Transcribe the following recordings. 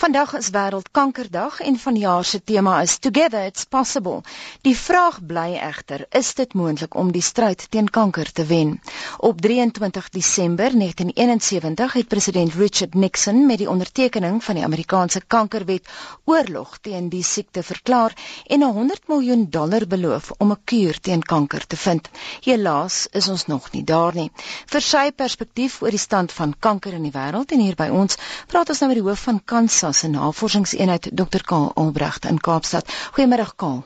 Vandag is wêreldkankerdag en vanjaar se tema is Together it's possible. Die vraag bly egter, is dit moontlik om die stryd teen kanker te wen? Op 23 Desember 1971 het president Richard Nixon met die ondertekening van die Amerikaanse kankerwet oorlog teen die siekte verklaar en 100 miljoen dollar beloof om 'n kuur teen kanker te vind. Helaas is ons nog nie daar nie. Vir sy perspektief oor die stand van kanker in die wêreld en hier by ons praat ons nou met die hoof van Kansa se navorsingseenheid Dr. Kaal Albrecht in Kaapstad. Goeiemôre Kaal.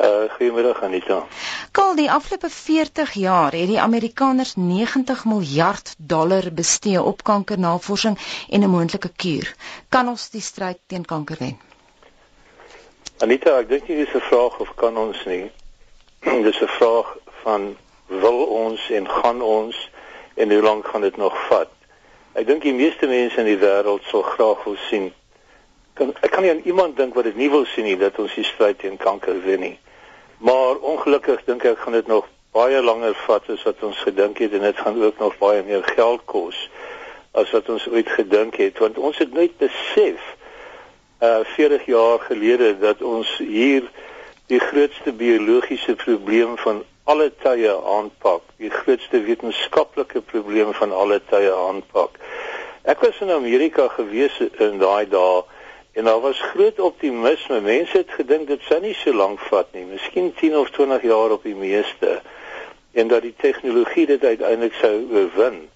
Uh goeiemôre Anita. Kaal, die afgelope 40 jaar het die Amerikaners 90 miljard dollar bestee op kankernavorsing en 'n moontlike kuur. Kan ons die stryd teen kanker wen? Anita, ek dink dit is 'n vraag of kan ons nie. Dis 'n vraag van wil ons en gaan ons en hoe lank gaan dit nog vat? Ek dink die meeste mense in die wêreld sal graag wil sien kan ek kan nie aan iemand dink wat dit nie wil sien nie dat ons die stryd teen kanker wen nie. Maar ongelukkig dink ek gaan dit nog baie langer vat as wat ons gedink het en dit gaan ook nog baie meer geld kos as wat ons ooit gedink het want ons het nooit besef uh 40 jaar gelede dat ons hier die grootste biologiese probleem van alle tye aanpak, die grootste wetenskaplike probleem van alle tye aanpak. Ek was in Amerika gewees in daai dae En daar was groot optimisme. Mense het gedink dit sou nie so lank vat nie, miskien 10 of 20 jaar op die meeste. En dat die tegnologie dit uiteindelik sou oorwin.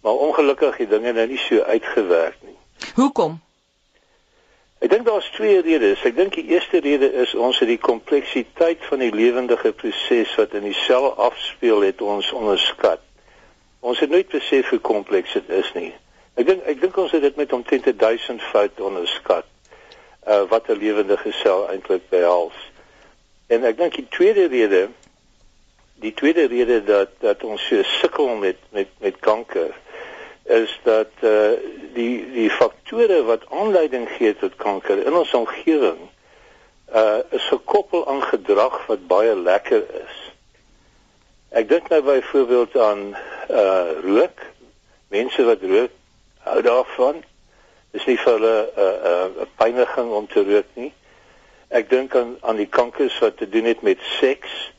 Maar ongelukkig het dinge nou nie so uitgewerk nie. Hoekom? Ek dink daar's twee redes. Ek dink die eerste rede is ons het die kompleksiteit van die lewendige proses wat in die sel afspeel het ons onderskat. Ons het nooit besef hoe kompleks dit is nie. Ek dink ek dink ons het dit met omtrent 1000 fout onderskat. Uh wat 'n lewendige sel eintlik behels. En ek dink die tweede rede die tweede rede dat dat ons so sukkel met met met kanker is dat uh die die faktore wat aanleiding gee tot kanker in ons omgewing uh is gekoppel aan gedrag wat baie lekker is. Ek dink nou byvoorbeeld aan uh rook. Mense wat rook hou daarvan. Dis nie vir hulle 'n uh, 'n uh, pyniging om te rook nie. Ek dink aan aan die kankers wat te doen het met seks.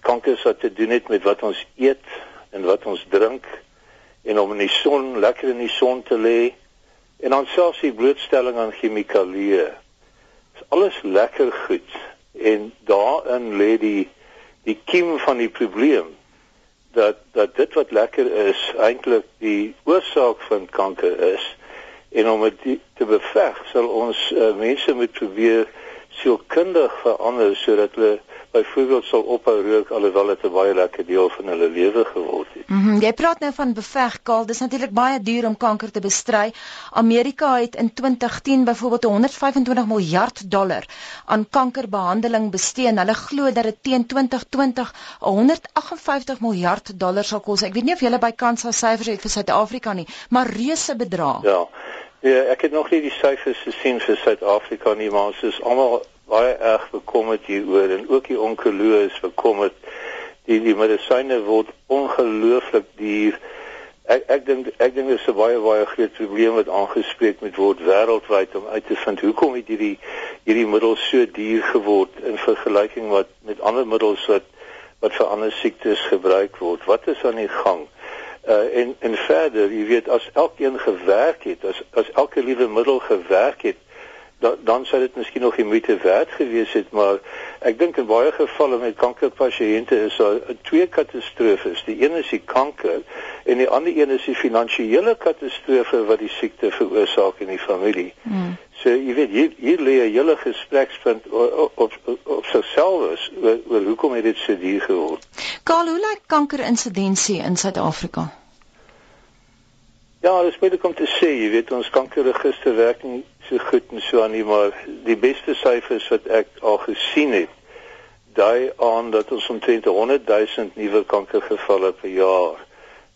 Kankers wat te doen het met wat ons eet en wat ons drink en om in die son lekker in die son te lê en dan selfs die blootstelling aan chemikalieë. Dis alles lekker goed en daarin lê die die kiem van die probleem dat dat dit wat lekker is eintlik die oorsaak van kanker is en om dit te beveg sal ons uh, mense moet probeer sielkundig verander sodat hulle byvoorbeeld sal ophou rook alhoewel dit 'n baie lekker deel van hulle lewe geword het. Mhm. Mm jy praat nou van beveg kaal. Dis natuurlik baie duur om kanker te bestry. Amerika het in 2010 byvoorbeeld 125 miljard dollar aan kankerbehandeling bestee en hulle glo dat dit teen 2020 158 miljard dollar sal kos. Ek weet nie of julle by Kansa syfers het vir Suid-Afrika nie, maar reuse bedrag. Ja. Ja, ek het nog nie die syfers gesien vir Suid-Afrika nie, maar ons is almal baie erg bekommerd hieroor en ook die onkoloë is bekommerd. Die die medisyne word ongelooflik duur. Ek ek dink ek dink dit is 'n baie baie groot probleem wat aangespreek moet word wêreldwyd om uit te vind hoekom het hierdie hierdie middels so duur geword in vergelyking wat met ander middels wat wat vir ander siektes gebruik word. Wat is aan die gang? Uh en en verder, jy weet as elkeen gewerk het, as as elke liewe middel gewerk het, dan dan sou dit miskien nog die moeite werd gewees het maar ek dink in baie gevalle met kankerpasiënte is daar twee katastrofes. Die een is die kanker en die ander een is die finansiële katastrofe wat die siekte veroorsaak in die familie. Hmm. so jy weet hier hier lê 'n hele gesprekspunt op op, op sigself is oor, oor hoekom het dit so duur geword. Karl hoe lyk kankerinsidensie in Suid-Afrika Ja, dis baie kom te sê, jy weet ons kankerregister werk nie so goed en so aan nie, maar die beste syfers wat ek al gesien het, dui aan dat ons omtrent 100 000 nuwe kankergevalle per jaar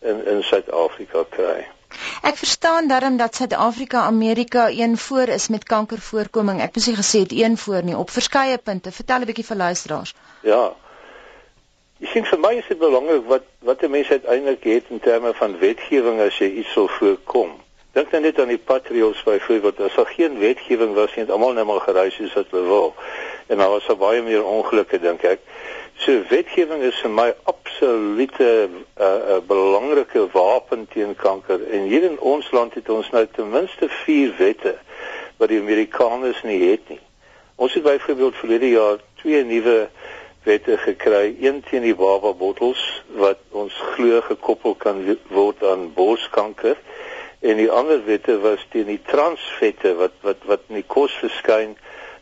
in in Suid-Afrika kry. Ek verstaan darm dat Suid-Afrika Amerika een voor is met kankervoorkoming. Ek moes gesê het een voor nie op verskeie punte. Vertel 'n bietjie vir luisteraars. Ja, Ek sien vir my is dit belangrik wat wat 'n mens uiteindelik het in terme van wetgewing as jy iets wil voorkom. Dink nou net aan die patriots byvoorbeeld, as daar geen wetgewing was nie, het almal net maar gereis soos wat hulle wil. En daar was baie meer ongelukke dink ek. So wetgewing is vir my absolute 'n uh, uh, belangrike wapen teen kanker. En hier in ons land het ons nou ten minste 4 wette wat die Amerikaners nie het nie. Ons het byvoorbeeld verlede jaar twee nuwe wette gekry, een teen die baba bottels wat ons glo gekoppel kan word aan borskanker en die ander wette was teen die transvette wat wat wat in die kos verskyn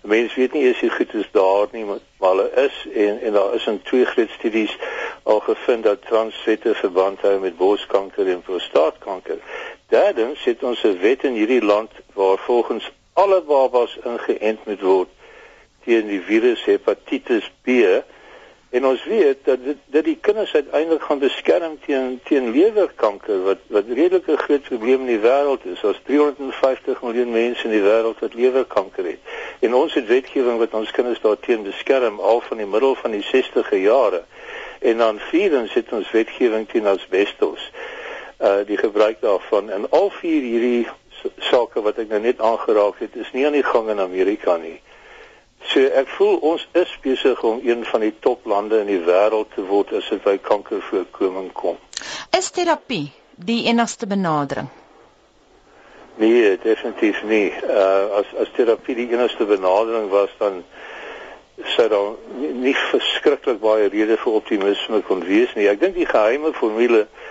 mense weet nie eers hoe goed is daar nie maar hulle is en en daar is in twee groot studies al gevind dat transvette verband hou met borskanker en prostaatkanker. Derdens het ons 'n wet in hierdie land waar volgens alle babas ingeënt moet word teen die virus hepatitis B En ons weet dat dit dat die kinders uiteindelik gaan beskerm teen teen lewerkanker wat wat redelik 'n groot probleem in die wêreld is. Ons 350 miljoen mense in die wêreld wat lewerkanker het. En ons het wetgewing wat ons kinders daarteen beskerm al van die middel van die 60e jare. En dan vierens het ons wetgewing teen asbestos. Uh die gebruik daarvan en al vier hierdie sake wat ek nou net aangeraak het is nie aan die gang in Amerika nie. So ek voel ons is besig om een van die toplande in die wêreld te word as dit by kankervoorkoming kom. Is terapie die enigste benadering? Nee, definitief nie. Uh as as terapie die enigste benadering was dan sou daar nie verskriklik baie rede vir optimisme kon wees nie. Ek dink die geheime formule uh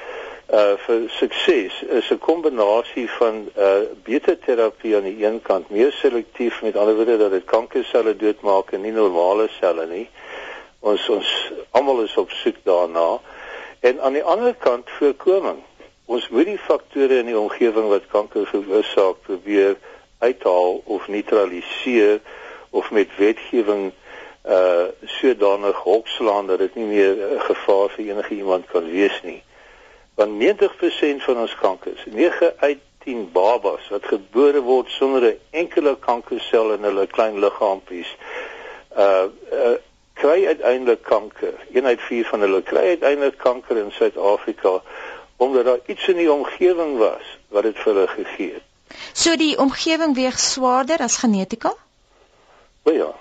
vir sukses is 'n kombinasie van uh beter terapie aan die een kant, meer selektief met ander woorde dat dit kankerselle doodmaak en nie normale selle nie. Ons ons almal is op soek daarna. En aan die ander kant voorkoming. Ons moet die faktore in die omgewing wat kanker veroorsaak probeer uithaal of neutraliseer of met wetgewing uh sodanig hokslaan dat dit nie meer 'n gevaar vir enige iemand kan wees nie want 90% van ons kankers, 9 uit 10 babas wat gebore word sonder 'n enkele kankersel in hulle klein liggaampies, uh, uh kry uiteindelik kanker. 1 uit 4 van hulle kry uiteindelik kanker in Suid-Afrika omdat daar iets in die omgewing was wat dit vir hulle gegee het. So die omgewing weeg swaarder as genetika? O ja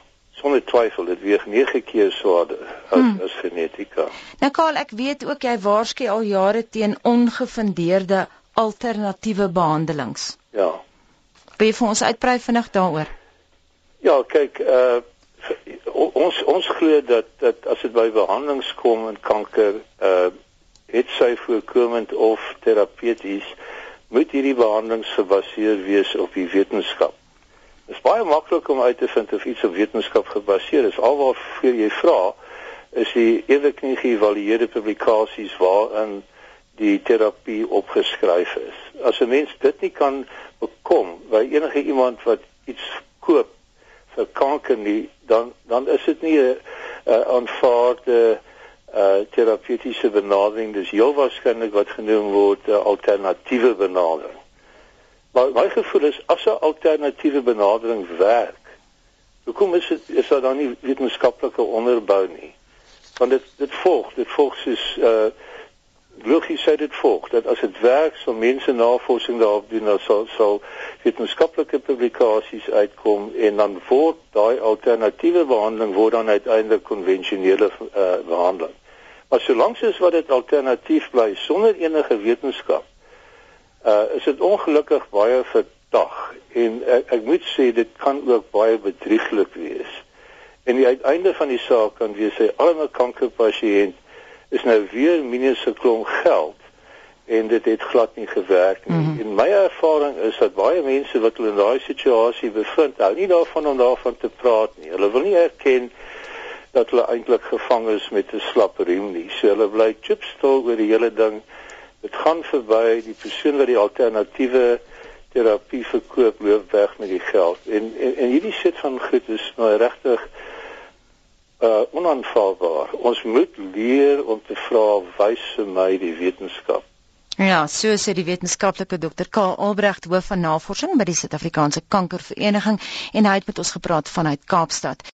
sonder twyfel dit weeg 9 keer swaarder as hmm. as genetika. Nou Karl, ek weet ook jy waarsku al jare teen ongefundeerde alternatiewe behandelings. Ja. Wil jy vir ons uitbrei vinnig daaroor? Ja, kyk, uh ons ons glo dat dat as dit by behandelings kom in kanker, uh het sy voorkomend of terapeuties moet hierdie behandelings gebaseer wees op die wetenskap. Is baie maklik om uit te vind of iets op wetenskap gebaseer is. Alwaarvoor jy vra is die ewig nie geëvalueerde publikasies waarin die terapie opgeskryf is. As 'n mens dit nie kan bekom by enige iemand wat iets koop vir kanker nie, dan dan is dit nie 'n aanvaarde uh terapeutiese benadering dis heel waarskynlik wat genoem word 'n alternatiewe benadering Maar my gevoel is as 'n alternatiewe benadering werk, hoekom is dit is daar dan nie wetenskaplike onderbou nie? Want dit dit volg, dit volg soos uh logies sê dit volg dat as dit werk, sal mense navorsing daarop doen, dan sal sal wetenskaplike publikasies uitkom en dan word daai alternatiewe behandeling word dan uiteindelik konvensionele uh behandeling. Maar solank as wat dit alternatief bly sonder enige wetenskap uh is dit ongelukkig baie verdag en ek, ek moet sê dit kan ook baie bedrieglik wees. En die uiteinde van die saak kan wees hy arme kankerpasiënt is nou weer minus 'n klomp geld en dit het glad nie gewerk nie. Mm -hmm. En my ervaring is dat baie mense wat hulle in daai situasie bevind, hou nie daarvan om daarvan te praat nie. Hulle wil nie erken dat hulle eintlik gevang is met 'n slap riem nie. So hulle bly chipstil oor die hele ding dit gaan verby die persoon wat die alternatiewe terapie verkoop loop weg met die geld. En en, en hierdie sit van goed is nou regtig uh onaanvaarbaar. Ons moet leer om te vra wys vir my die wetenskap. Ja, so sê die wetenskaplike dokter Karl Albrecht hoof van navorsing by die Suid-Afrikaanse Kankervereniging en hy het met ons gepraat vanuit Kaapstad.